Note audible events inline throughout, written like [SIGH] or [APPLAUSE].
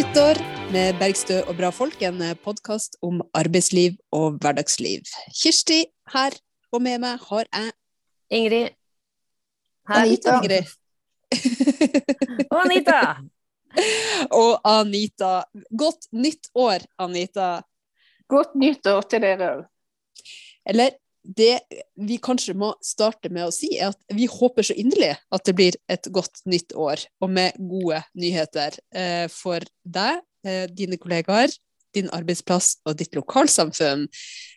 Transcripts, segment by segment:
Nyttår med Bergstø og bra folk, en podkast om arbeidsliv og hverdagsliv. Kirsti her, og med meg har jeg Ingrid. Her. Anita. Ingrid. [LAUGHS] og Anita. [LAUGHS] og Anita. Godt nytt år, Anita. Godt nytt år til dere òg. Eller det vi kanskje må starte med å si, er at vi håper så inderlig at det blir et godt nytt år, og med gode nyheter eh, for deg, eh, dine kollegaer, din arbeidsplass og ditt lokalsamfunn.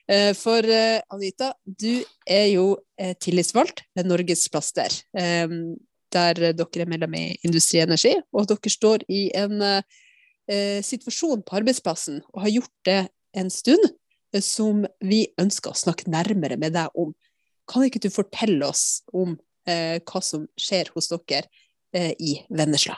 Eh, for eh, Anita, du er jo eh, tillitsvalgt ved Norges Plaster, eh, der dere er medlem i Industri Energi, og dere står i en situasjon på arbeidsplassen, og har gjort det en stund som vi ønsker å snakke nærmere med deg om. Kan ikke du fortelle oss om eh, hva som skjer hos dere eh, i Vennesla?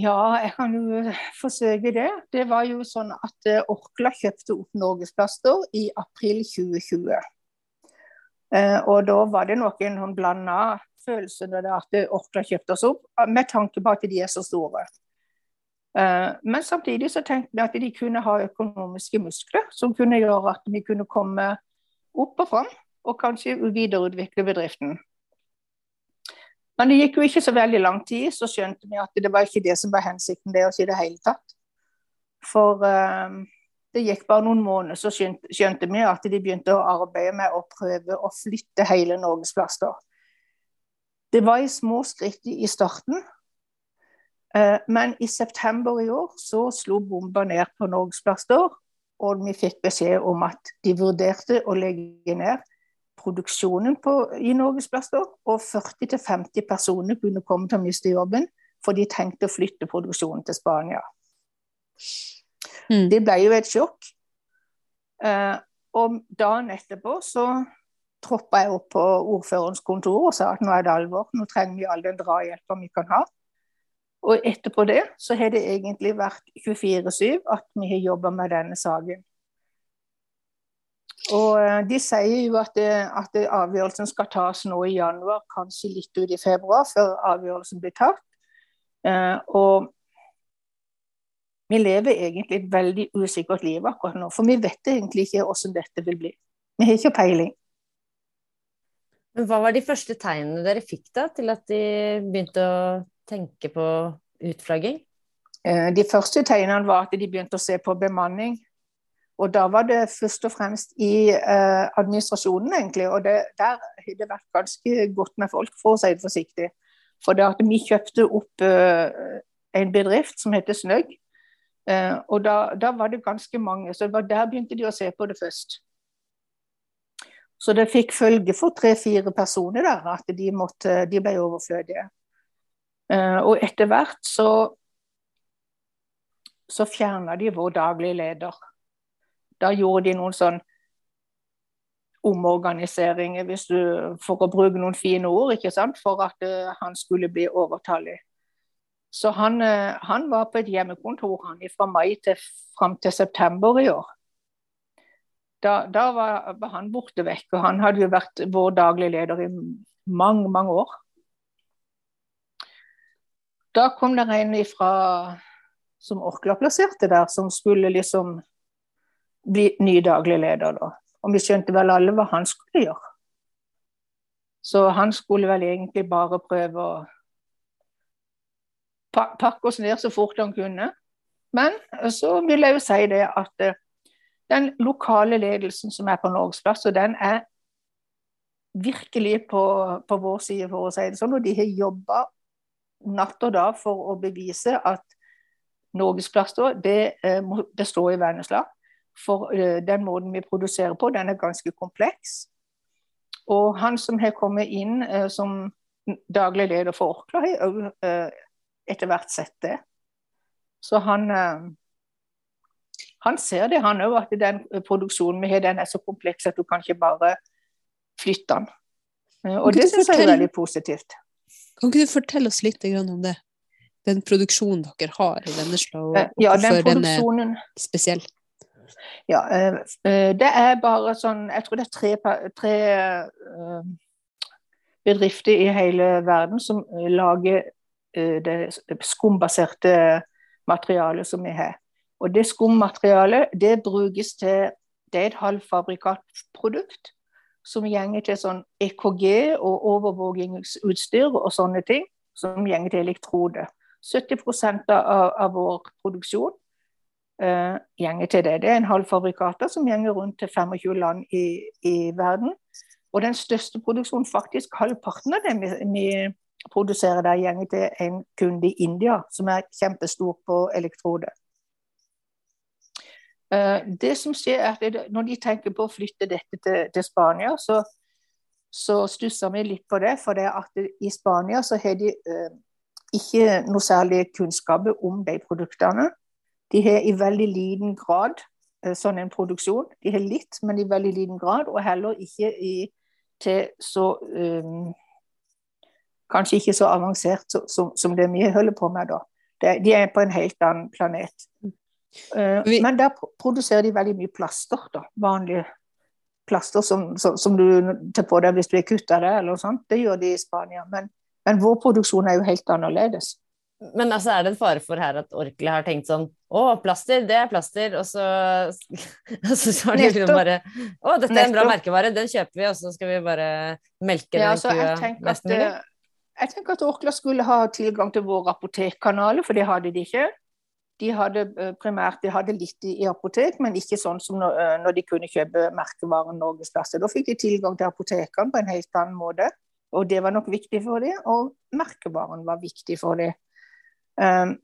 Ja, jeg kan jo forsøke det. Det var jo sånn at eh, Orkla kjøpte opp Norgesplaster i april 2020. Eh, og da var det nok en sånn blanda følelse når Orkla kjøpte oss opp, med tanke på at de er så store. Eh, men samtidig så tenkte vi at de kunne ha økonomiske muskler som kunne gjøre at vi kunne komme opp og fram, og kanskje videreutvikle bedriften. Men det gikk jo ikke så veldig lang tid, så skjønte vi at det var ikke det som var hensikten deres i det hele tatt. For uh, det gikk bare noen måneder, så skjønte, skjønte, vi at de begynte å arbeide med å prøve å flytte hele Norgesplaster. Det var i små skritt i starten, Eh, men i september i år så slo bomba ned på Norgesplaster, og vi fikk beskjed om at de vurderte å legge ned produksjonen på, i Norgesplaster, og 40-50 personer kunne komme til å miste jobben, for de tenkte å flytte produksjonen til Spania. Mm. Det ble jo et sjokk. Eh, og dagen etterpå så troppa jeg opp på ordførerens kontor og sa at nå er det alvor, nå trenger vi all den drahjelpa vi kan ha. Og etterpå det så har det egentlig vært 24-7 at vi har jobba med denne saken. Og eh, De sier jo at, det, at det avgjørelsen skal tas nå i januar, kanskje litt ut i februar, før avgjørelsen blir tatt. Eh, og vi lever egentlig et veldig usikkert liv akkurat nå, for vi vet egentlig ikke hvordan dette vil bli. Vi har ikke peiling. Men Hva var de første tegnene dere fikk da, til at de begynte å tenke på utflagging? Eh, de første tegnene var at de begynte å se på bemanning. Og da var det først og fremst i eh, administrasjonen, egentlig. Og det, der har det vært ganske godt med folk, for å si det forsiktig. For det at vi kjøpte opp eh, en bedrift som heter Snøgg. Eh, og da, da, var det ganske mange. Så det var der begynte de å se på det først. Så det fikk følge for tre-fire personer der at de, måtte, de ble overflødige. Eh, og etter hvert så, så fjerna de vår daglige leder. Da gjorde de noen sånn omorganiseringer, du, for å bruke noen fine ord, ikke sant? for at uh, han skulle bli overtallig. Så han, uh, han, var på et hjemmekontor han, fra mai til, fram til september i år. Da, da var, var, han borte vekk, og han hadde jo vært vår daglige leder i mange, mange år. Da kom det en ifra som Orkla plasserte der, som skulle liksom bli ny daglig leder. da. Og vi skjønte vel alle hva han skulle gjøre. Så han skulle vel egentlig bare prøve å pakke oss ned så fort han kunne. Men så vil jeg jo si det at eh, den lokale ledelsen som er på Norgesplass, og den er virkelig på, på vår side, for å si det sånn. Og de har jobba natt og dag for å bevise at Norgesplaster det eh, i Vennesla. For eh, den måten vi produserer på, den er ganske kompleks. Og han som har kommet inn eh, som daglig leder for Orkla, har òg etter hvert sett det. Så han, han ser det, han òg, at den produksjonen vi har, den er så kompleks at du kan ikke bare flytte den. Og det syns jeg er veldig positivt. Kan ikke du fortelle oss litt om det? Den produksjonen dere har i Vennesla, og, og ja, hvorfor den, den er spesiell? Ja, eh, eh, det er bare sånn Jeg tror det er tre, tre eh, bedrifter i hele verden som lager det skumbaserte materialet som vi har. Og det skummaterialet det brukes til Det er et halvfabrikatprodukt som gjenger til sånn EKG og overvåkingsutstyr og sånne ting. Som gjenger til elektrode. 70 av, av vår produksjon uh, gjenger til det. Det er en halvfabrikater som gjenger rundt til 25 land i, i, verden. Og den største produksjonen, faktisk halvparten av det vi, vi produserer der, gjenger til en kunde i India, som er kjempestor på elektrode. Uh, det som skjer er at Når de tenker på å flytte dette til, til Spania, så, så stusser vi litt på det. For det at i Spania så har de uh, ikke noe særlig kunnskap om de produktene. De har i veldig liten grad uh, sånn en produksjon. De har litt, men i veldig liten grad, og heller ikke i, til så um, Kanskje ikke så avansert som, som, det vi holder på med da. De er på en helt annen planet. Uh, Vi... Men der produserer de veldig mye plaster. da, Vanlige plaster som, som, som du tar på deg hvis du er kutta det, eller noe sånt. Det gjør de i Spania. Men, men, vår produksjon er jo helt annerledes. Men altså, er det en fare for her at Orkla har tenkt sånn Å, plaster, det er plaster. Og så, [LAUGHS] og så har de liksom bare Å, dette er en bra merkevare, den kjøper vi, og så skal vi bare melke den ja, altså, kua mest mulig. Eh, jeg tenker at Orkla skulle ha tilgang til våre apotekkanaler, for det hadde de ikke. De hadde eh, primært de hadde litt i, apotek, men ikke sånn som når, eh, når de kunne kjøpe merkevaren Norgesklasse. Da fikk de tilgang til apotekene på en helt annen måte, og det var nok viktig for dem. Og merkevaren var viktig for dem. Um,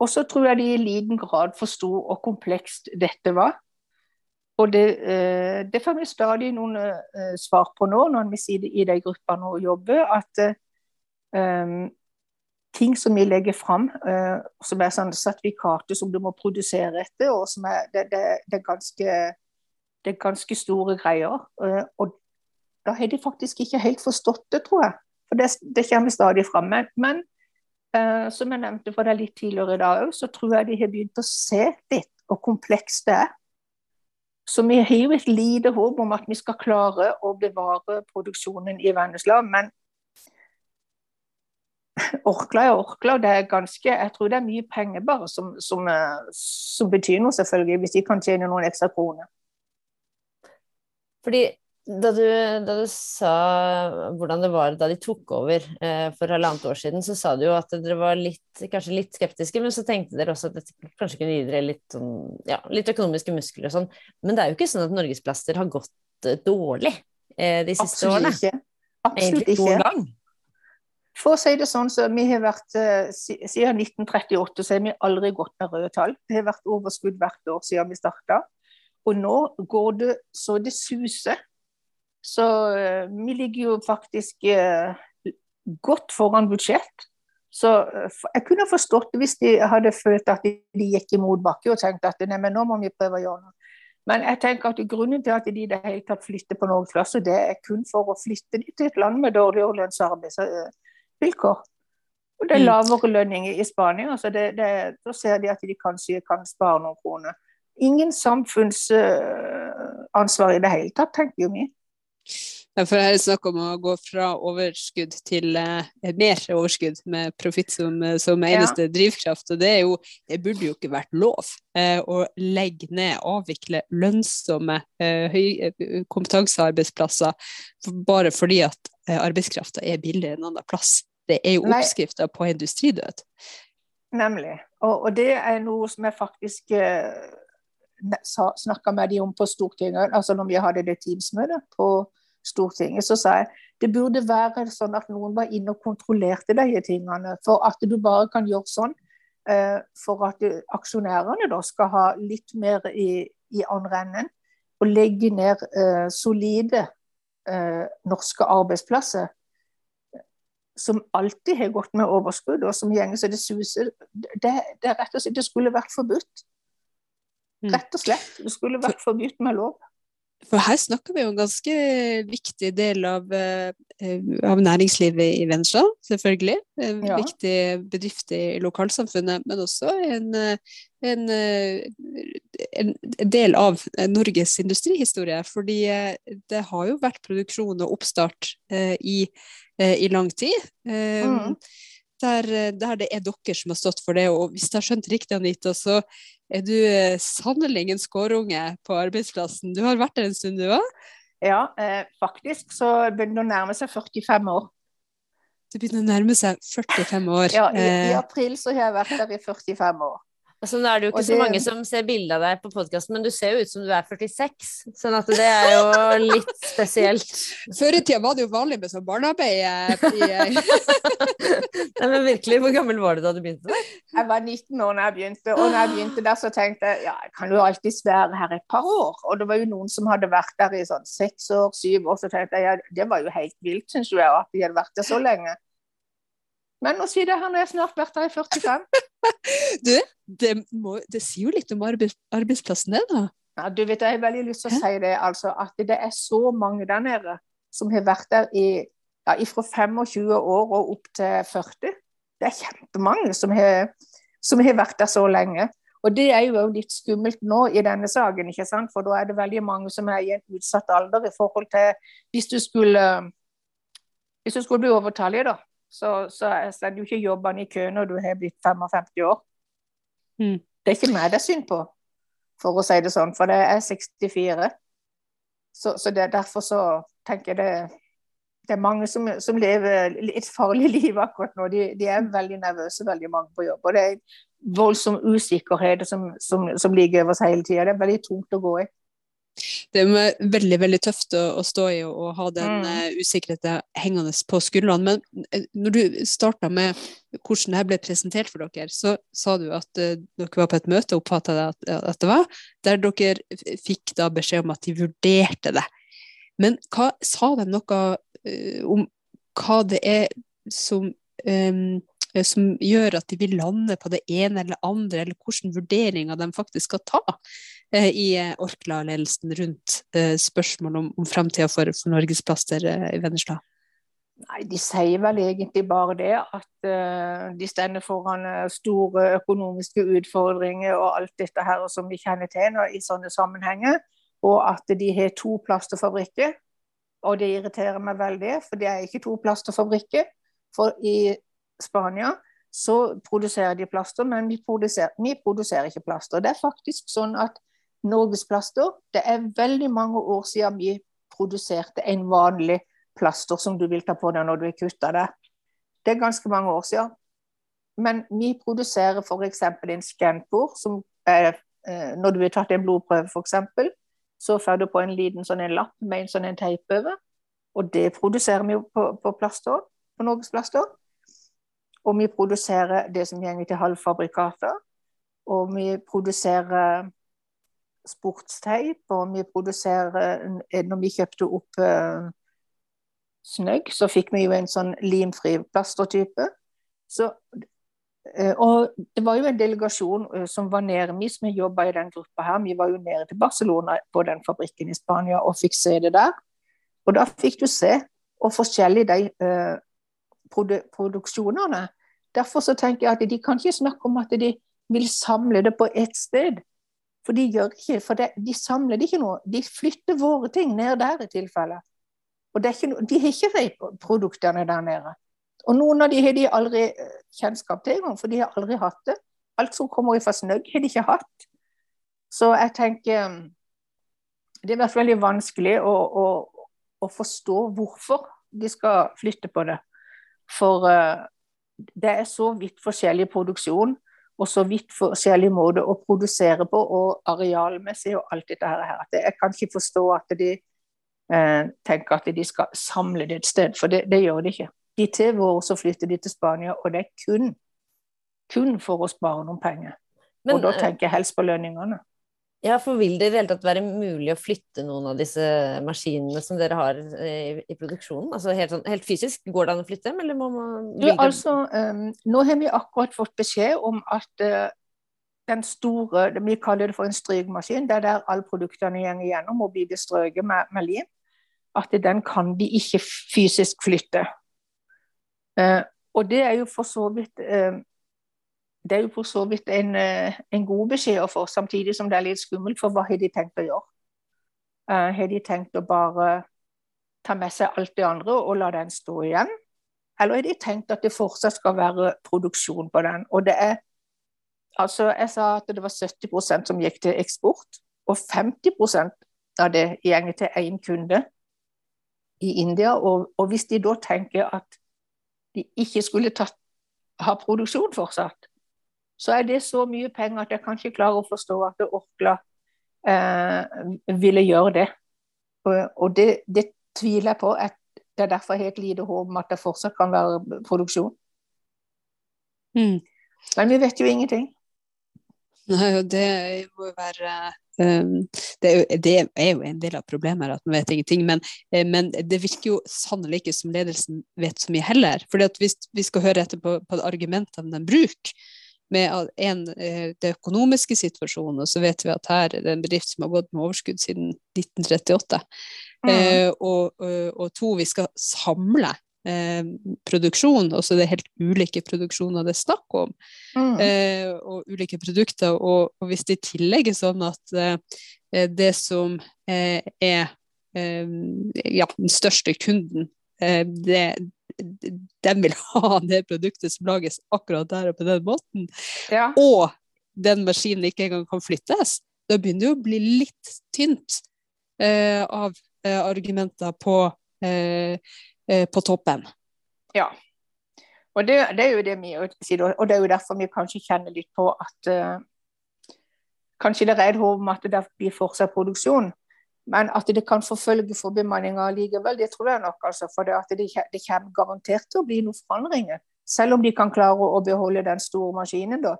og så tror jeg de i liten grad forsto hvor komplekst dette var. Og det, uh, det får vi stadig noen uh, svar på nå, når vi sitter i de gruppene og jobber, at um, ting som vi legger fram, uh, som er sånn sertifikater som du må produsere etter, og som er, det, det, det er, ganske, det er ganske store greier. Uh, og da har de faktisk ikke helt forstått det, tror jeg. For det, det kommer stadig fram. Men, men uh, som jeg nevnte for deg litt tidligere i dag òg, så tror jeg de har begynt å se litt hvor komplekst det er. Så vi har jo et lite håp om at vi skal klare å bevare produksjonen i Vennesla. Men Orkla er Orkla. Det er ganske, jeg tror det er mye penger bare som, som, eh, som betyr noe, selvfølgelig, hvis de kan tjene noen ekstra kroner. Fordi da du, da du, sa hvordan det var da de tok over eh, for halvannet år siden, så sa du jo at dere var litt, kanskje litt skeptiske, men så tenkte dere også at dette kanskje kunne gi dere litt, sånn, ja, litt økonomiske muskler og sånn. Men det er jo ikke sånn at Norgesplaster har gått eh, dårlig eh, de siste Absolutt årene. Ikke. Absolutt ikke. Gang. For å si det sånn, så vi har vært, eh, Siden 1938 så har vi aldri gått med røde tall. Det har vært overskudd hvert år siden vi starta. Og nå går det så det suser. Så uh, vi ligger jo faktisk uh, godt foran budsjett. Så jeg kunne forstått det hvis de hadde følt at de, gikk i motbakke og tenkte at nei, men nå må vi prøve å gjøre noe. Men jeg tenker at grunnen til at de i det hele tatt flytter på noen plasser, det er kun for å flytte de til et land med dårligere lønnsarbeid. Arbeidsvilkår. Og det er mm. lavere lønninger i Spania, så det, det, da ser de at de kanskje kan spare noen kroner. Ingen samfunnsansvar i det hele tatt, tenker jo vi. Ja, for her er det snakk om å gå fra overskudd til eh, mer overskudd, med profitt som, som, eneste ja. drivkraft. Og det, jo, det, burde jo ikke vært lov eh, å legge ned, avvikle lønnsomme eh, eh kompetansearbeidsplasser bare fordi at eh, arbeidskrafta er billigere enn annen plass. Det er jo oppskrifta på industridød. Nemlig. Og, og, det er noe som jeg faktisk eh, snakka med de om på Stortinget, altså når vi hadde det Teams-møtet på Stortinget, så sa jeg det burde være sånn at noen var inne og kontrollerte de tingene. For at du bare kan gjøre sånn eh, for at aksjonærene da skal ha litt mer i, i andre enden. Og legge ned eh, solide eh, norske arbeidsplasser som alltid har gått med overskudd, og som gjenger så det suser. Det, det, rett og slett, det skulle vært forbudt. Mm. Rett og slett. Det skulle vært forbudt med lov. For her snakker vi jo en ganske viktig del av, eh, av næringslivet i Vennesla, selvfølgelig. En ja. viktig bedrift i lokalsamfunnet, men også en, en, en, del av Norges industrihistorie. Fordi eh, det har jo vært produksjon og oppstart eh, i, i lang tid. Mm. der, der, det er dere som har stått for det. Og hvis jeg har skjønt riktig, Anita, så er du eh, sannelig en skårunge på arbeidsplassen. Du har vært der en stund, du òg? Ja, eh, faktisk så begynner det å nærme seg 45 år. Det begynner å nærme seg 45 år. Ja, i, i april så har jeg vært der i 45 år. Altså, nå er det jo ikke det... så mange som ser bilde av deg på podkasten, men du ser jo ut som du er 46. Sånn at det er jo litt spesielt. [LAUGHS] Før i tida var det jo vanlig med sånn barnearbeid. [LAUGHS] Nei, men virkelig, hvor gammel var du da du begynte? Jeg var 19 år da jeg begynte, og når jeg begynte der, så tenkte jeg ja, jeg kan jo alltids være her et par år. Og det var jo noen som hadde vært der i sånn seks år, syv år, så tenkte jeg ja, det var jo helt vilt, syns jeg, at de hadde vært der så lenge. Men nå si det her når jeg snart vært der i 45. [LAUGHS] du, det, må, det, sier jo litt om arbeids, arbeidsplassen, det, da? Ja, du vet, Jeg har veldig lyst til å si det, altså, at det er så mange der nede som har vært der i, ja, fra 25 år og opp til 40. Det er kjempemange som har, som har vært der så lenge. Og det er jo litt skummelt nå i denne saken, ikke sant? for da er det veldig mange som er i en utsatt alder i forhold til hvis du skulle, hvis du skulle bli overtallig, da så, så, så du ikke jobbene i kø når du har blitt 55 år. Mm. Det er ikke meg det er synd på, for å si det sånn, for det er 64. Så, så det, derfor så tenker jeg det, det er mange som, som lever et farlig liv akkurat nå. De, de, er veldig nervøse, veldig mange på jobb. Og det er voldsom usikkerhet som, som, som ligger over oss hele tida. Det er veldig tungt å gå i det er veldig veldig tøft å, å stå i og, og ha den mm. uh, usikkerheten hengende på skuldrene. Men uh, når du starta med hvordan dette ble presentert for dere, så sa du at uh, dere var på et møte, oppfatta jeg at, at, det var, der dere fikk da beskjed om at de vurderte det. Men hva, sa de noe om hva det er som um, som gjør at de vil lande på det ene eller andre, eller hvilke vurderinger de faktisk skal ta Eh, i eh, Orkla-ledelsen rundt eh, spørsmål om, om framtida for, for norgesplaster i Vennesla? Nei, De sier vel egentlig bare det, at uh, de stender foran store økonomiske utfordringer og alt dette her som vi kjenner til nå, i sånne sammenhenger. Og at de har to plasterfabrikker. Og det irriterer meg veldig, for det er ikke to plasterfabrikker. For i Spania så produserer de plaster, men vi produserer, vi produserer ikke plaster. Det er faktisk sånn at Norges plaster Det er veldig mange år siden vi produserte en vanlig plaster som du vil ta på deg når du er kutta det. Det er ganske mange år siden. Men vi produserer f.eks. en Scanpor, som er eh, når du har tatt en blodprøve f.eks., så får du på en liten sånn en lapp med en sånn en teip over. Og det produserer vi jo på, på plaster, på norgesplaster. Og vi produserer det som går til halvfabrikater. Og vi produserer sportsteip, og vi produserer Når vi kjøpte opp uh, Snøgg, så fikk vi jo en sånn limfri plastertype. Så, uh, og det var jo en delegasjon uh, som var nede, vi som jobba i den gruppa her, vi var jo nede til Barcelona på den fabrikken i Spania og fikk se det der. Og da fikk du se og forskjellig de produ produksjonene. Derfor så tenker jeg at de kan ikke snakke om at de vil samle det på ett sted. For de gjør ikke, for det, de samler det ikke noe. De flytter våre ting ned der i tilfelle. Og no, de har ikke de produktene der nede. Og noen av de har de aldri eh, kjennskap til engang, for de har aldri hatt det. Alt som kommer fra Snøgg, har de ikke hatt. Så jeg tenker mm, Det har vært veldig vanskelig å, å, å, forstå hvorfor de skal flytte på det. For uh, det er så vidt forskjellig produksjon og så vidt forskjellig måte å produsere på, og arealmessig og alt dette her. At jeg kan ikke forstå at de eh, tenker at de skal samle det et sted, for det, det gjør de ikke. De til våre så flytter de til Spania, og det er kun, kun for å spare noen penger. Men, og da eh, tenker jeg helst på lønningene. Ja, for vil det i det hele tatt være mulig å flytte noen av disse maskinene som dere har i, i produksjonen? Altså helt, sånn, helt, fysisk, går det an å flytte dem, eller må man du, altså, um, Nå har vi akkurat fått beskjed om at uh, den store, vi kaller det for en strykmaskin, det er der alle produktene går igjennom og blir bestrøket med, med lim, at den kan de ikke fysisk flytte. Uh, og det er jo for så vidt uh, det er jo for så vidt en, eh, en, god beskjed å få, samtidig som det er litt skummelt. For hva har de tenkt å gjøre? Uh, har de tenkt å bare ta med seg alt det andre og la den stå igjen? eller har de tenkt at det fortsatt skal være produksjon på den? Og det er Altså, jeg sa at det var 70% som gikk til eksport, og 50% av det går til én kunde i India. Og, og, hvis de da tenker at de ikke skulle tatt, ha produksjon fortsatt, så er det så mye penger at jeg kan ikke klare å forstå at Orkla eh, ville gjøre det. Og, og det, det, tviler jeg på. At det er derfor helt lite håp om at det fortsatt kan være produksjon. Mm. Men vi vet jo ingenting. Nei, og det må jo være um, det, er jo, det, er jo, en del av problemet her, at man vet ingenting. Men, eh, men det virker jo sannelig ikke som ledelsen vet så mye heller. For hvis vi skal høre etter på, på argumentene de bruker, med en, eh, det økonomiske situasjonen, og så vet vi at her er det en bedrift som har gått med overskudd siden 1938. Mm. Eh, og, og, og, to, vi skal samle eh, produksjon, og så er det helt ulike produksjoner det er snakk om, mm. eh, og ulike produkter. Og, og, hvis det i tillegg er sånn at eh, det som eh, er eh, ja, den største kunden, eh, det, de vil [LAUGHS] ha det produktet som lages akkurat der og på den måten, ja. og den maskinen ikke engang kan flyttes, da begynner det å bli litt tynt av argumenter på eh, Eh, på toppen. Ja. Og det, det, er jo det vi sier, og det er jo derfor vi kanskje kjenner litt på at uh, Kanskje det er et håp om at det blir fortsatt produksjon, men at det kan forfølge for bemanninga likevel, det tror jeg nok. Altså, for det, det, det, kommer garantert til å bli noen forandringer. Selv om de kan klare å beholde den store maskinen, da,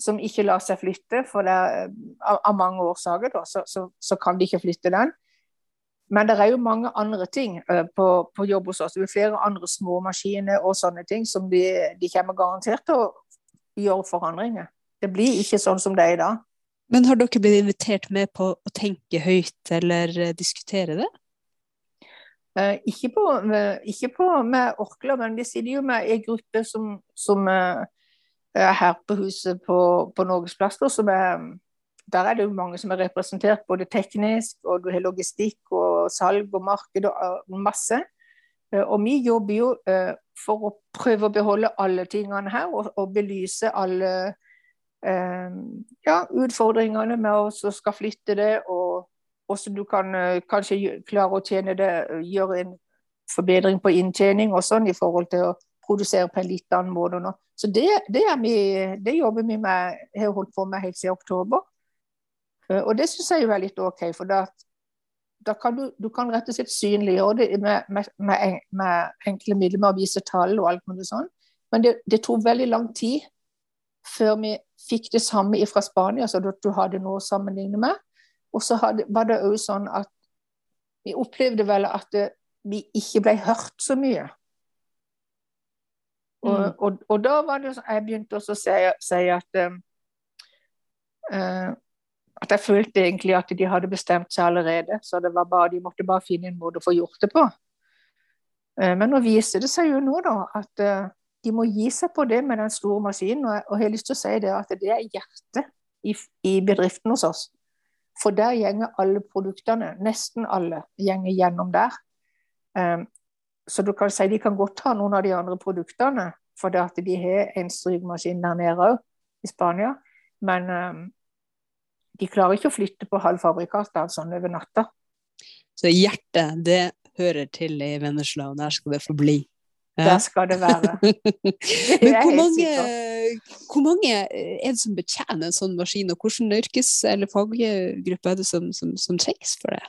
som ikke lar seg flytte for det, av, av mange årsaker, da, så, så, så, kan de ikke flytte den. Men det er jo mange andre ting uh, på, på, jobb hos oss. Det er flere andre små maskiner og sånne ting som de, de kommer garantert til å gjøre forandringer. Det blir ikke sånn som det er i dag. Men har dere blitt invitert med på å tenke høyt eller uh, diskutere det? Eh, ikke, på, ikke, på, med Orkla, men vi sitter jo med en gruppe som, som er her på huset på, på Plaster. som er der er det jo mange som er representert, både teknisk, og du har logistikk og salg og marked og masse. Eh, og vi jobber jo eh, for å prøve å beholde alle tingene her, og, og belyse alle eh, ja, utfordringene med å skal flytte det, og hvordan du kan kanskje klare å tjene det, gjøre en forbedring på inntjening og sånn i forhold til å produsere på en litt annen måte nå. Så det, det, vi, det jobber vi med, har holdt på med helt siden oktober. Eh, og det syns jeg er litt OK, for da, da kan du, du, kan rett og slett synliggjøre det med, med, med, med, enkle midler, med å vise tall og alt mulig sånn. Men det, det, tok veldig lang tid før vi fikk det samme fra Spania, så du hadde noe å sammenligne med. Og så var det òg sånn at vi opplevde vel at vi ikke ble hørt så mye. Og, mm. og, og da var det jeg begynte også å si, si at uh, at jeg følte egentlig at de hadde bestemt seg allerede. Så det var bare, de måtte bare finne en måte å få gjort det på. Eh, men nå viser det seg jo nå da, at eh, de må gi seg på det med den store maskinen. Og jeg har lyst til å si det at det er hjertet i, i bedriften hos oss. For der gjenger alle produktene, nesten alle, gjenger gjennom der. Um, så du kan si de kan godt ha noen av de andre produktene, for det at de har en strykemaskin der nede òg, i Spania. Men um, de klarer ikke å flytte på halvfabrikater sånn over natta. Så hjertet, det hører til i Vennesla, og der skal det få bli? Ja. Der skal det være. [LAUGHS] Men hvor mange, hvor mange, er det som betjener en sånn maskin, og hvilken yrkes- eller faggruppe er det som, som, som trengs for det?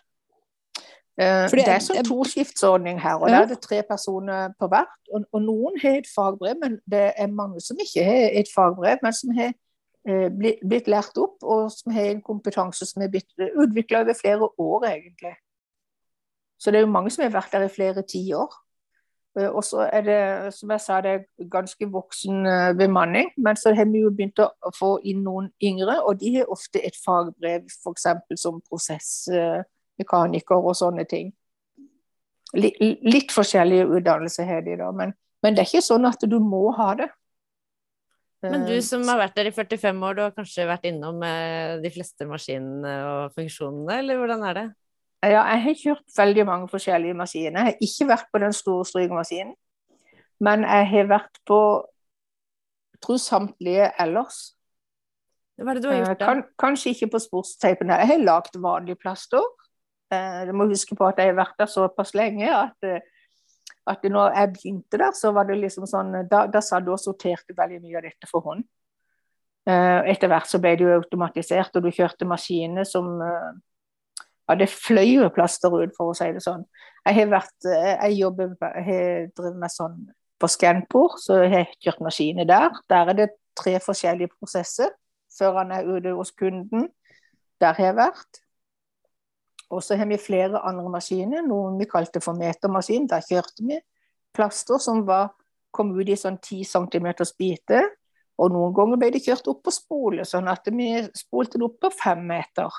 Fordi, det, er sånn toskiftsordning her, og ja. der er det tre personer på hvert. Og, og, noen har et fagbrev, men det er mange som ikke har et fagbrev, men som har Eh, blitt lært opp, og som har en kompetanse som er blitt utvikla over flere år, egentlig. Så det er jo mange som har vært der i flere tiår. Eh, og så er det, som jeg sa, det er ganske voksen eh, bemanning. Men så har vi jo begynt å få inn noen yngre, og de har ofte et fagbrev, f.eks. som prosessmekaniker og sånne ting. Litt, forskjellige utdannelser har de da, men, men det er ikke sånn at du må ha det. Men du som har vært der i 45 år, du har kanskje vært innom eh, de fleste maskinene og funksjonene, eller hvordan er det? Ja, jeg har kjørt veldig mange forskjellige maskiner. Jeg har ikke vært på den store strykemaskinen. Men jeg har vært på jeg tror samtlige ellers. Hva er det du har gjort, da? Kan, kanskje ikke på sportsteipen. Jeg har lagd vanlig plaster. Du må huske på at jeg har vært der såpass lenge at, at når jeg begynte der, så var det liksom sånn Da, da sa du og sorterte veldig mye av dette for hånd. Etter hvert så ble det jo automatisert, og du kjørte maskiner som ja, det fløy jo plaster ut, for å si det sånn. Jeg har vært, jeg jobber, jeg har drevet med sånn på Scanpor, så jeg har kjørt maskiner der. Der er det tre forskjellige prosesser før han er ute hos kunden. Der har jeg vært. Og så har vi flere andre maskiner, noen vi kalte for metermaskin. Der kjørte vi plaster som var, kom ut i sånn 10 cm biter. Og noen ganger ble det kjørt opp på spolet, sånn at vi spolte det opp på fem meter.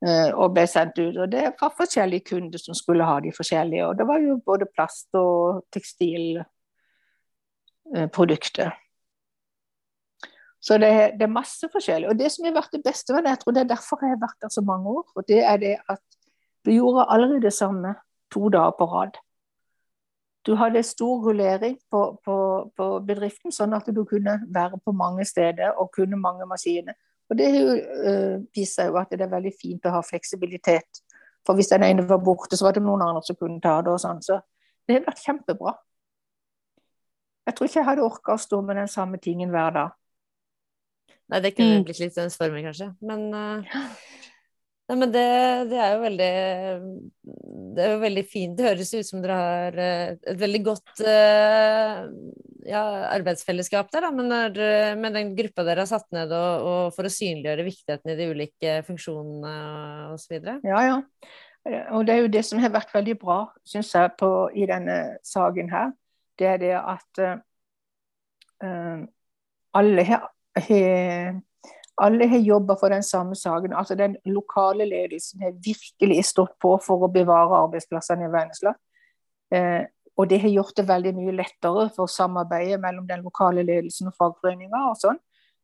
Eh, og ble sendt ut. Og det var forskjellige kunder som skulle ha de forskjellige. Og det var jo både plast og tekstilprodukter. Så det, det, er masse forskjellig. Og det som har vært det beste med det, jeg tror det er derfor jeg har vært der så mange år, og det er det at du gjorde aldri det samme to dager på rad. Du hadde stor rullering på, på, på bedriften, sånn at du kunne være på mange steder og kunne mange maskiner. Og Det uh, viser jo at det er veldig fint å ha fleksibilitet. For hvis den ene var borte, så var det noen andre som kunne ta det. og sånn. Så det har vært kjempebra. Jeg tror ikke jeg hadde orka å stå med den samme tingen hver dag. Nei, det kunne mm. blitt litt ensformig, kanskje. Men uh, Nei, men det, det, er jo veldig Det er jo veldig fint. Det høres ut som dere har eh, et veldig godt uh, ja, arbeidsfellesskap der, da. Men når, med den gruppa dere har satt ned og, og for å synliggjøre viktigheten i de ulike funksjonene osv. Ja, ja. Og det er jo det som har vært veldig bra, syns jeg, på, i denne saken her. Det er det at uh, alle har alle har jobba for den samme saken. altså Den lokale ledelsen har virkelig stått på for å bevare arbeidsplassene i Vennesla. Eh, og det har gjort det veldig mye lettere for samarbeidet mellom den lokale ledelsen og fagforeninga. sånn,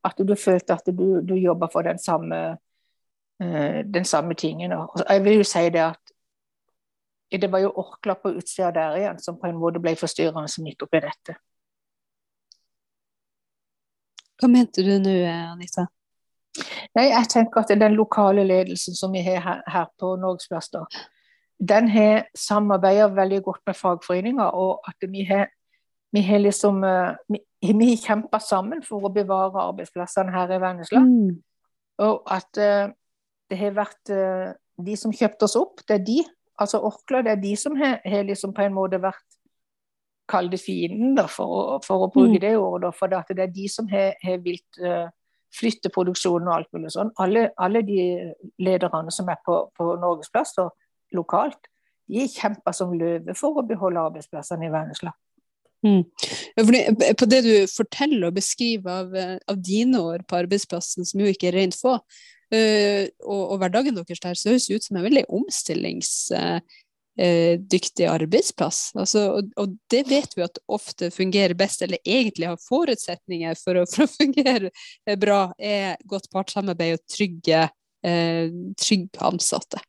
At du følte at du, du jobba for den samme, eh, den samme tingen. Og jeg vil jo si det at det var jo Orkla på utsida der igjen som på en måte ble forstyrrende midt oppi dette. Hva mente du nå, Anita? Nei, jeg tenker at den lokale ledelsen som vi har her, her på Norgesplass, den har samarbeidet veldig godt med fagforeninger, og at vi har, vi har liksom eh, vi, vi kjempa sammen for å bevare arbeidsplassene her i Vennesla. Mm. Og at uh, det har vært uh, de som kjøpte oss opp, det er de. Altså Orkla, det er de som har, har liksom på en måte vært Kall det fienden, da, for, for å bruke mm. det ordet. For det, det er de som har, har vilt uh, flytte produksjonen og alt mulig sånn. Alle, alle de lederne som er på, på og lokalt, de kjemper som løve for å beholde arbeidsplassene i Vennesla. Mm. På det du forteller og beskriver av, av, dine år på arbeidsplassen, som jo ikke er rent få, uh, og, og, hverdagen deres der, så høres det ut som en veldig omstillings... Uh, eh, dyktig arbeidsplass. Altså, og, og, det vet vi at ofte fungerer best, eller egentlig har forutsetninger for å, for å fungere bra, er godt partssamarbeid og trygge, eh, trygge ansatte.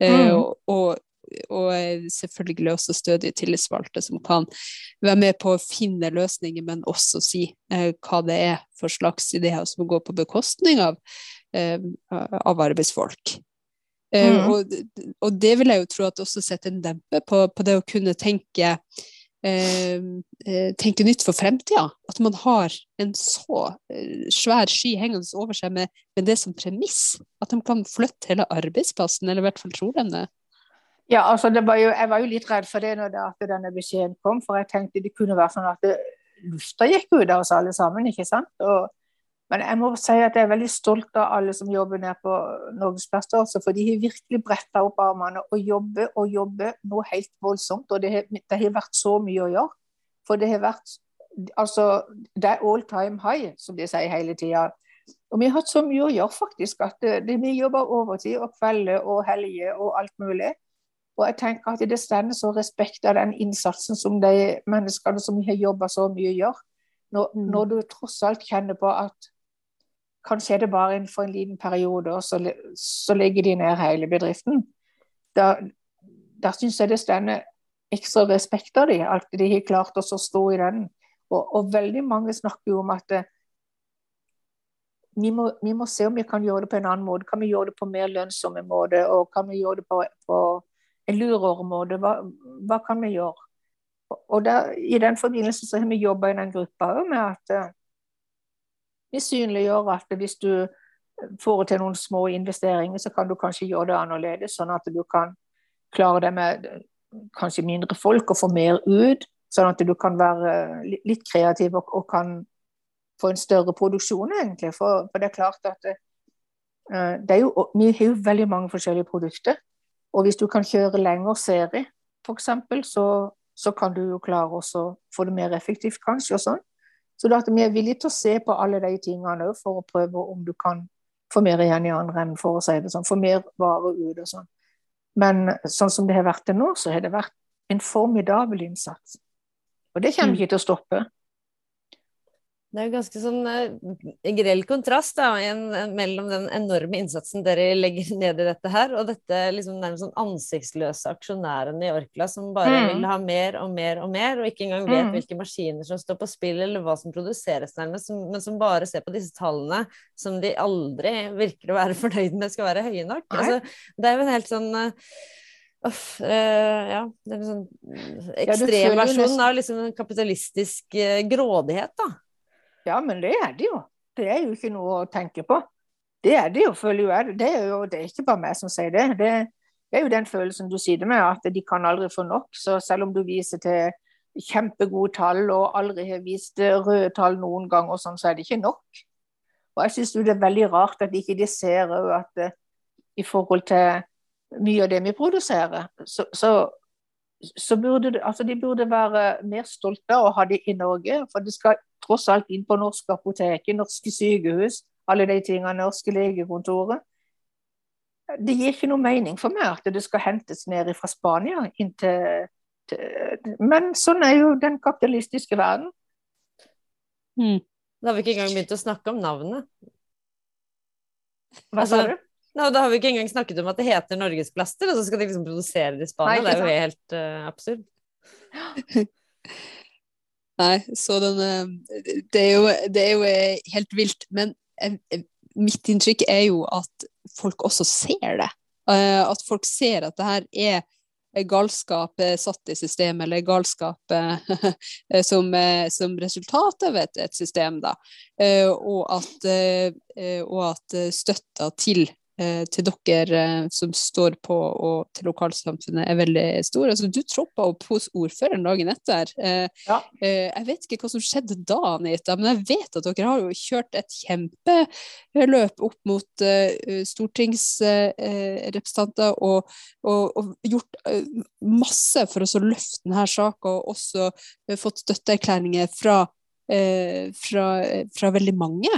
Eh, mm. og, og, og, selvfølgelig også stødige tillitsvalgte som kan være med på å finne løsninger, men også si eh, hva det er for slags ideer som går på bekostning av, eh, av arbeidsfolk. Eh, mm. og, og, det vil jeg jo tro at også setter en dempe på, på det å kunne tenke eh, eh tenke nytt for fremtida. At man har en så eh, svær sky hengende over seg med, med, det som premiss. At de kan flytte hele arbeidsplassen, eller i hvert fall tror de det. Ja, altså var jo, Jeg var jo litt redd for det når det, at denne beskjeden kom, for jeg tenkte det kunne være sånn at det, lufta gikk ut av oss alle sammen. ikke sant? Og men jeg må si at jeg er veldig stolt av alle som jobber nede på Norgesplass. For de har virkelig bretta opp armene og jobber og jobber noe helt voldsomt. Og det har, det har, vært så mye å gjøre. For det har vært Altså, det er all time high, som de sier hele tida. Og vi har hatt så mye å gjøre, faktisk. At det, det, vi jobber overtid og kvelder og helger og alt mulig. Og jeg tenker at det stender så respekt av den innsatsen som de menneskene som har jobba så mye, gjør. Når, mm. når, du tross alt kjenner på at Kanskje er det bare for en liten periode, og så, så legger de ned hele bedriften. Da, da syns jeg det stender ekstra respekt av dem, at de har klart å stå i den. Og, og, veldig mange snakker jo om at det, vi, må, vi, må, se om vi kan gjøre det på en annen måte. Kan vi gjøre det på mer lønnsomme måte? Og kan vi gjøre det på, på en lurere måte? Hva, hva, kan vi gjøre? Og der, I den forbindelse så har vi jobba i den gruppa med at uh, vi synliggjør at hvis du får til noen små investeringer, så kan du kanskje gjøre det annerledes, sånn at du kan klare det med kanskje mindre folk og få mer ut. Sånn at du kan være litt kreativ og, og kan få en større produksjon, egentlig. For, for det er klart at det, eh, det er jo, vi har jo veldig mange forskjellige produkter. Og hvis du kan kjøre lengre serie, f.eks., så, så kan du jo klare å få det mer effektivt, kanskje. og sånn. Så det at vi er villige til å se på alle de tingene for å prøve om du kan få mer igjen i andre enden, for å si det sånn. Få mer varer ut og sånn. Men sånn som det har vært til nå, så har det vært en formidabel innsats. Og det kommer mm. ikke til å stoppe. Det er jo ganske sånn uh, grell kontrast da, en, en, mellom den enorme innsatsen dere legger [LAUGHS] ned i dette her, og dette liksom nærmest sånn ansiktsløse aksjonærene i Orkla som bare mm. vil ha mer og mer og mer, og ikke engang vet mm. hvilke maskiner som står på spill, eller hva som produseres nærmest, som, men som bare ser på disse tallene som de aldri virker å være [LAUGHS] fornøyd med skal være høye nok. Altså, det er jo en helt sånn uh, Uff, uh, ja. Det er en sånn ekstremversjon ja, av liksom kapitalistisk uh, grådighet, da. Ja, men det er det jo. Det er jo ikke noe å tenke på. Det er det jo, føler jeg. Det er jo det er ikke bare meg som sier det. det. det. er jo den følelsen du sitter med, at de kan aldri få nok. Så selv om du viser til kjempegode tall og aldri har vist røde tall noen gang, og sånn, så er det ikke nok. Og jeg syns det er veldig rart at ikke de ser at uh, i forhold til mye av det vi produserer, så, så, så burde altså de burde være mer stolte av å ha det i Norge. For det skal tross alt inn på norske apoteker, norske sykehus, alle de tingene, norske legekontoret. Det gir ikke noe mening for meg at det skal hentes ned fra Spania inn til, til Men sånn er jo den kapitalistiske verden. Mm. Da har vi ikke engang begynt å snakke om navnet. Hva sa altså, du? No, da har vi ikke engang snakket om at det heter Norgesplaster, og så skal de liksom produsere det i Spania. Nei, det er jo helt uh, absurd. [LAUGHS] Nei, så den eh, det er, jo, det er jo eh, helt vilt. Men eh, mitt inntrykk er jo at folk også ser det. At folk ser at det her er galskap satt i systemet, eller galskap [LAUGHS] som, som resultat av et, et system, da. Og at, og at støtta til til dere eh, som står på og til lokalsamfunnet er veldig stor. Altså, du troppa opp hos ordføreren dagen etter. Eh, ja. Jeg vet ikke hva som skjedde da, Anita, men jeg vet at dere har jo kjørt et kjempeløp opp mot stortingsrepresentanter og, og, og, gjort masse for å løfte denne saka, og også fått støtteerklæringer fra, fra, fra veldig mange.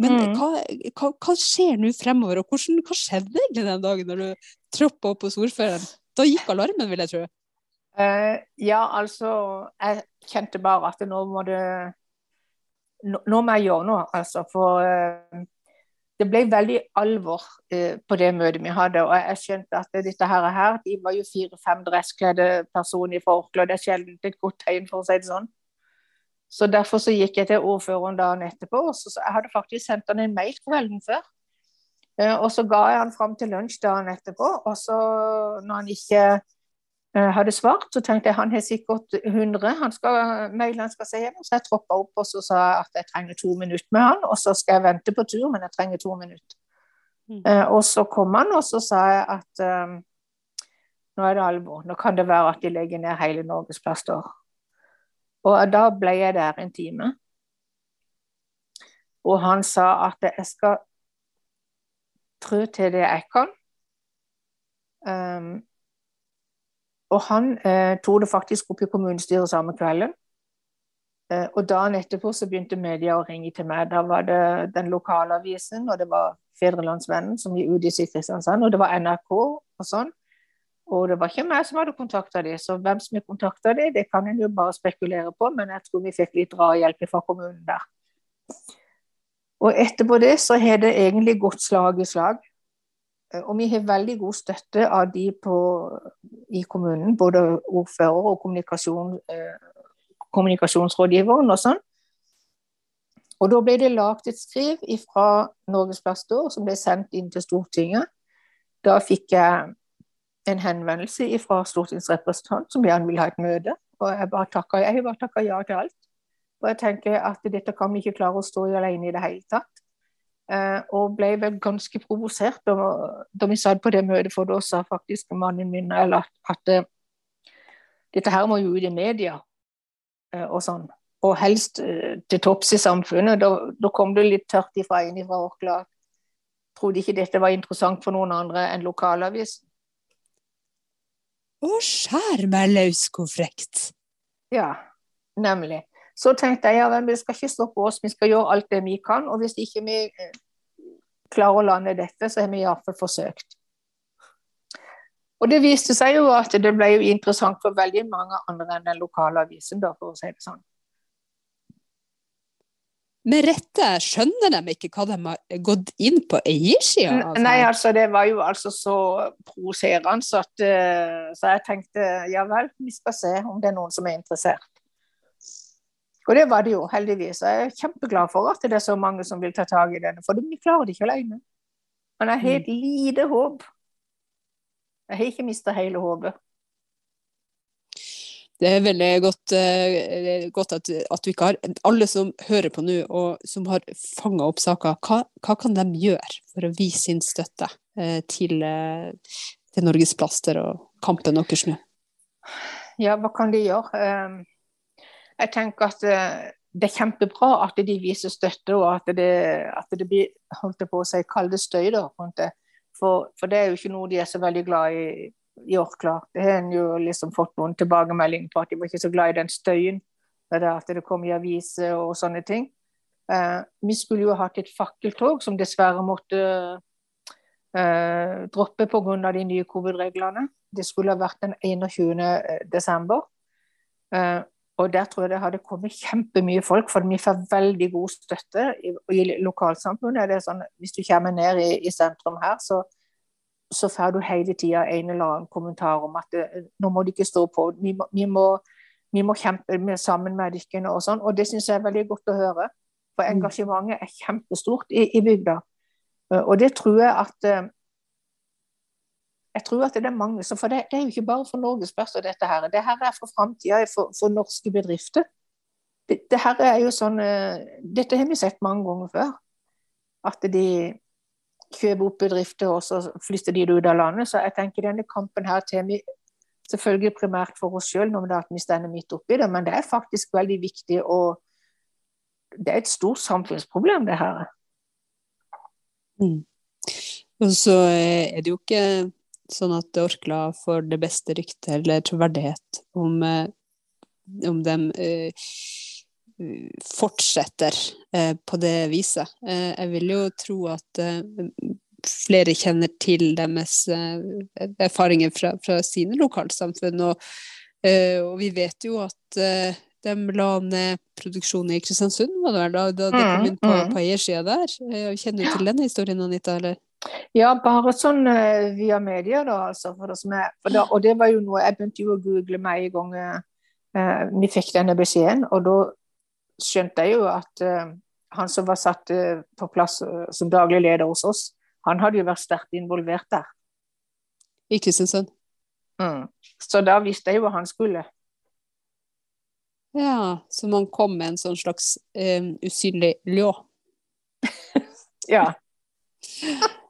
Men mm. hva, hva, hva, skjer nå fremover, og hvordan, hva skjedde egentlig den dagen når du troppa opp hos ordføreren? Da gikk alarmen, vil jeg tro. Uh, ja, altså Jeg kjente bare at nå må det Nå, nå må jeg gjøre noe, altså. For uh, det ble veldig alvor uh, på det møtet vi hadde. Og jeg skjønte at dette her, her de var jo fire-fem dresskledde personer fra og Det er sjelden et godt tegn, for å si det sånn. Så Derfor så gikk jeg til ordføreren dagen etterpå. og så, Jeg hadde faktisk sendt han en mail kvelden før. Eh, og så ga jeg han fram til lunsj dagen etterpå. Og så, når han ikke eh, hadde svart, så tenkte jeg han har sikkert 100 han skal, mail han skal se gjennom. Så jeg troppa opp og så sa jeg at jeg trenger to minutter med han. Og så skal jeg vente på tur, men jeg trenger to minutter. Mm. Eh, og så kom han, og så sa jeg at um, nå er det alvor. Nå kan det være at de legger ned hele Norges plaster. Og da ble jeg der en time. Og han sa at jeg skal trø til det jeg kan. Um, og han eh, tok det faktisk opp i kommunestyret samme kvelden. Eh, og dagen etterpå så begynte media å ringe til meg. Da var det den lokale avisen, og det var Fedrelandsvennen som gikk ut i Kristiansand, og det var NRK og sånn. Og det var ikke meg som hadde kontakta dem, så hvem som kontakta dem, det kan en jo bare spekulere på, men jeg tror vi fikk litt drahjelp fra kommunen der. Og etterpå det så har det egentlig gått slag i slag. Eh, og vi har veldig god støtte av de på, i kommunen, både ordfører og kommunikasjon, eh, kommunikasjonsrådgiveren og sånn. Og da ble det laget et skriv fra Norges Plaster som ble sendt inn til Stortinget. Da fikk jeg en henvendelse fra stortingsrepresentant som gjerne ville ha et møte. Og jeg bare takka, jeg bare takka ja til alt. Og jeg tenker at dette kan vi ikke klare å stå i alene i det hele tatt. Eh, og ble vel ganske provosert da, da, vi satt på det møtet, for da sa faktisk mannen min at, at uh, dette her må jo ut i media uh, og sånn og helst eh, til topps i samfunnet. Da, da, kom det litt tørt ifra en fra Orkla. Trodde ikke dette var interessant for noen andre enn lokalavisen. Å, skjær meg løs, hvor frekt! Ja, nemlig. Så tenkte jeg ja, vi skal ikke stoppe oss, vi skal gjøre alt det vi kan. Og hvis ikke vi eh, klarer å lande dette, så har vi iallfall forsøkt. Og det viste seg jo at det ble jo interessant for veldig mange andre enn den lokale avisen, da, for å si det sånn med rette skjønner de ikke hva de har gått inn på eiersida? Altså. Nei, altså det var jo altså så provoserende så, at, uh, så jeg tenkte ja vel, vi skal se om det er noen som er interessert. Og det var det jo, heldigvis. Jeg er kjempeglad for at det er så mange som vil ta tak i denne, for vi klarer det ikke alene. Men jeg har helt mm. lite håp. Jeg har ikke mista hele håpet. Det er veldig godt, uh, godt at, at, du ikke har Alle som hører på nå, og som har fanga opp saker, hva, hva, kan de gjøre for å vise sin støtte uh, til, uh, til Norges Plaster og kampen deres nå? Ja, hva kan de gjøre? Um, jeg tenker at det er kjempebra at de viser støtte, og at det, at det blir holdt på å si, kalde støy. Da, for, for, det er jo ikke noe de er så veldig glad i i klart. Det har en jo liksom fått noen tilbakemeldinger på at de var ikke så glad i den støyen. Det at det kom i aviser og sånne ting. Eh, vi skulle jo hatt et fakkeltog som dessverre måtte eh, droppe pga. de nye covid-reglene. Det skulle ha vært den 21. Eh, desember. Eh, og der tror jeg det hadde kommet kjempemye folk, for vi får veldig god støtte i, i lokalsamfunnet. Det er sånn, hvis du kommer ned i, i sentrum her, så så får du hele tida en eller annen kommentar om at det, nå må de ikke stå på, vi må, vi må, vi må kjempe med, sammen med dere og sånn. Og det syns jeg er veldig godt å høre. For mm. engasjementet er kjempestort i, i bygda. Eh, og det tror jeg at eh, jeg tror at det er mange som, For det, det er jo ikke bare for Norges beste, dette her. Det her er for framtida for, for, norske bedrifter. Det, det, her er jo sånn Dette har vi sett mange ganger før. At de kjøpe opp bedrifter, og så flytter de ut av landet. Så jeg tenker denne kampen her til vi selvfølgelig primært for oss sjøl, når vi står midt oppi det, men det er faktisk veldig viktig og Det er et stort samfunnsproblem, det her. Mm. Og så er det jo ikke sånn at Orkla får det beste ryktet eller troverdighet om, eh, om de eh, fortsetter eh, på det viset. Eh, jeg vil jo tro at eh, flere kjenner til deres erfaringer fra, fra sine lokalsamfunn. Og, og, vi vet jo at de la ned produksjonen i Kristiansund, var det vel, da, da det kom inn på, mm, mm. på eiersida der. Kjenner du til denne historien, Anita? eller? Ja, bare sånn via media, da. Altså, for det er, for da, og det var jo noe Jeg begynte jo å google meg en gang uh, vi fikk denne beskjeden. Og da skjønte jeg jo at uh, han som var satt uh, på plass uh, som daglig leder hos oss, han hadde jo vært sterkt involvert der. I Kristiansund? Mm. Så da visste jeg jo hva han skulle. Ja, så man kom med en sånn slags usynlig ljå? [LAUGHS] ja. [LAUGHS]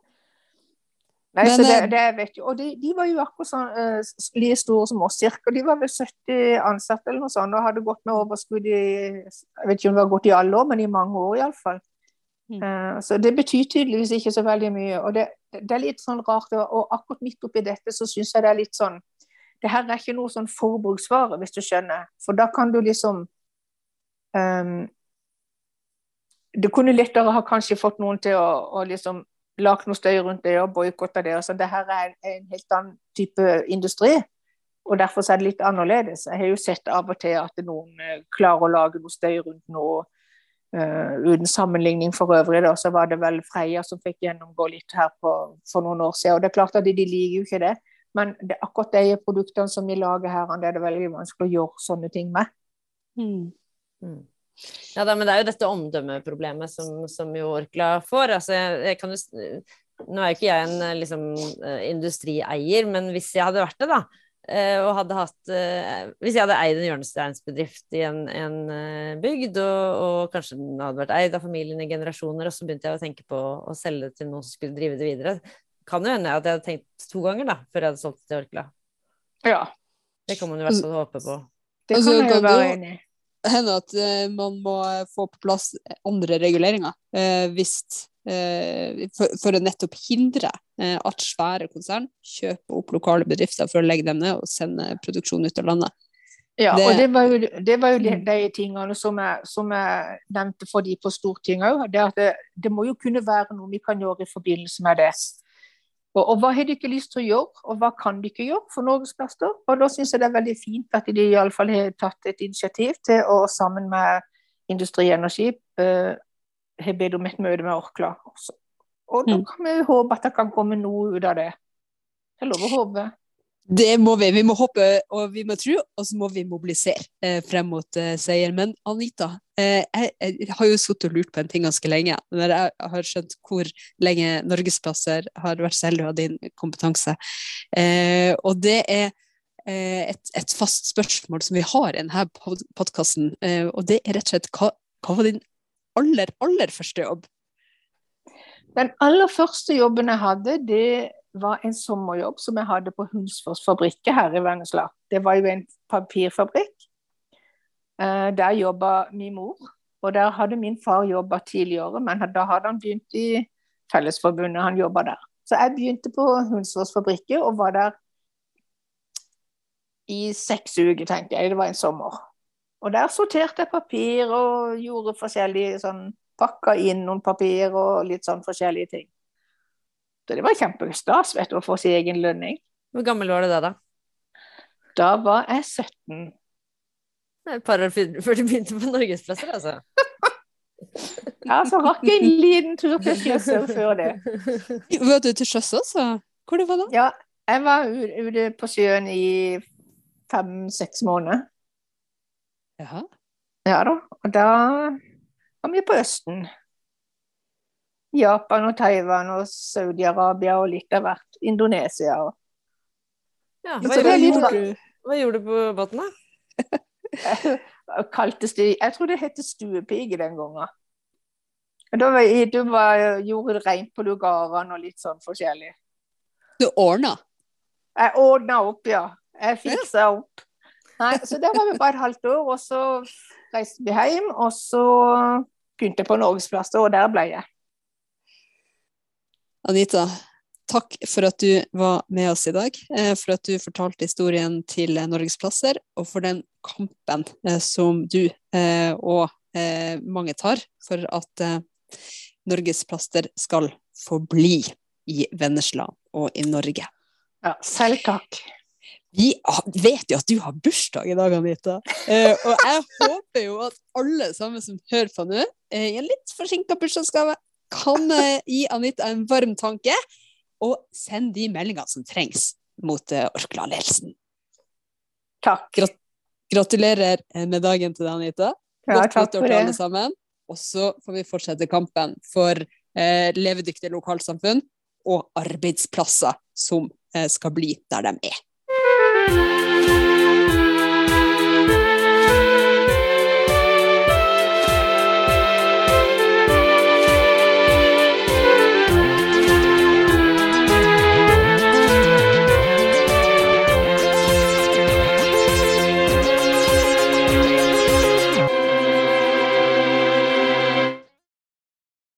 Nei, Men, så det, eh, det vet jo, og de, de, var jo akkurat sånn uh, like store som oss, cirka. De var vel 70 ansatte eller noe sånt, og hadde gått med overskudd i Jeg vet ikke om det har gått i alle år, men i mange år iallfall. Mm. Uh, så det betyr tydeligvis ikke så veldig mye. Og det, det er litt sånn rart, og akkurat midt oppi dette så syns jeg det er litt sånn Det her er ikke noe sånn forbruksvare, hvis du skjønner. For da kan du liksom um, Du kunne lettere ha kanskje fått noen til å, å liksom lagt noe støy rundt det og boikotta det. Så det her er en helt annen type industri. Og derfor er det litt annerledes. Jeg har jo sett av og til at noen eh, klarer å lage noe støy rundt noe. Uh, uten sammenligning for øvrig, da, så var det vel Freia som fikk gjennomgå litt her på, for noen år siden. Og det er klart at de, de liker jo ikke det, men det, akkurat de produktene som vi lager her, det er det veldig vanskelig å gjøre sånne ting med. Mm. Mm. Ja, da, men det er jo dette omdømmeproblemet som, som jo Orkla får. Altså, jeg, jeg kan jo, nå er jo ikke jeg en liksom, industrieier, men hvis jeg hadde vært det, da, Eh, og hadde hatt eh, Hvis jeg hadde eid en hjørnesteinsbedrift i en, en eh, bygd, og, og, kanskje den hadde vært eid av familien i generasjoner, og så begynte jeg å tenke på å selge det til noen som skulle drive det videre, kan jo hende at jeg hadde tenkt to ganger da, før jeg hadde solgt det til Orkla. Ja. Det kan man i hvert fall håpe på. Det kan jeg jo være enig i hende at uh, man må få på plass andre reguleringer uh, hvis, for, for, å nettopp hindre at svære konsern kjøper opp lokale bedrifter for å legge dem ned og sende produksjon ut av landet. Ja, det, og det var jo, det var jo de, de tingene som jeg, som jeg, nevnte for de på Stortinget òg. Det, det, det må jo kunne være noe vi kan gjøre i forbindelse med det. Og, og, hva har de ikke lyst til å gjøre, og hva kan de ikke gjøre for Norgesplaster? Og da syns jeg det er veldig fint at de iallfall har tatt et initiativ til å sammen med Industri Energi uh, har bedt om et møte med Orkla. Også. Og da mm. kan vi håpe at det kan komme noe ut av det. Det er lov å håpe. Det må vi. Vi må håpe og vi må tro, og så må vi mobilisere eh, frem mot eh, seier. Men Anita, eh, jeg, jeg, har jo sittet og lurt på en ting ganske lenge. Når jeg har skjønt hvor lenge Norgesplasser har vært så heldig å ha din kompetanse. Eh, og det er eh, et, et, fast spørsmål som vi har i denne podkasten. Eh, og det er rett og slett hva, hva var din aller, aller første jobb? Den aller første jobben jeg hadde, det var en sommerjobb som jeg hadde på Hunsfors fabrikke her i Vennesla. Det var jo en papirfabrikk. Eh, der jobba min mor, og der hadde min far jobba tidligere, men da hadde han begynt i Fellesforbundet, han jobba der. Så jeg begynte på Hunsfors fabrikke og var der i seks uker, tenkte jeg. Det var en sommer. Og der sorterte jeg papir og gjorde forskjellige sånn Pakka inn noen papir og litt sånn forskjellige ting. Så det var kjempestas vet du, å få sin egen lønning. Hvor gammel var du da, da? Da var jeg 17. Et par år før du begynte på Norgesplasser, altså? [LAUGHS] ja, så rakk jeg en liten tur til sjøs før det. [LAUGHS] Var du til sjøs også? Hvor du var da? Ja, jeg var ute på sjøen i fem-seks måneder. Jaha. Ja da. Og da var vi på Østen. Japan og Taiwan og Saudi-Arabia og litt av hvert. Indonesia og ja, hva, gjorde du, hva, gjorde du, på båten, da? [LAUGHS] Jeg tror det het stuepike den gangen. Da var jeg, du var, gjorde rent på lugarene og litt sånn forskjellig. Du ordna? Jeg ordna opp, ja. Jeg fiksa opp. Nei, så der var vi bare et halvt år, og så reiste vi hjem, og så begynte jeg på Norgesplass, og der ble jeg. Anita, takk for at du var med oss i dag. Eh, for at du fortalte historien til Norgesplasser, og for den kampen eh, som du eh, og mange tar for at Norgesplaster skal forbli i Vennesla og i Norge. Ja, selv takk. Vi vet jo at du har bursdag i dag, Anita. og jeg håper jo at alle sammen som hører på nå, i en litt forsinka bursdagsgave, kan uh, gi Anita en varm tanke, og send de meldingene som trengs mot uh, Orkla-ledelsen. Takk. Grat gratulerer eh, med dagen til deg, Anita. Ja, Godt for det. alle sammen. Og så får vi fortsette kampen for eh, levedyktige lokalsamfunn og arbeidsplasser som skal bli der de er.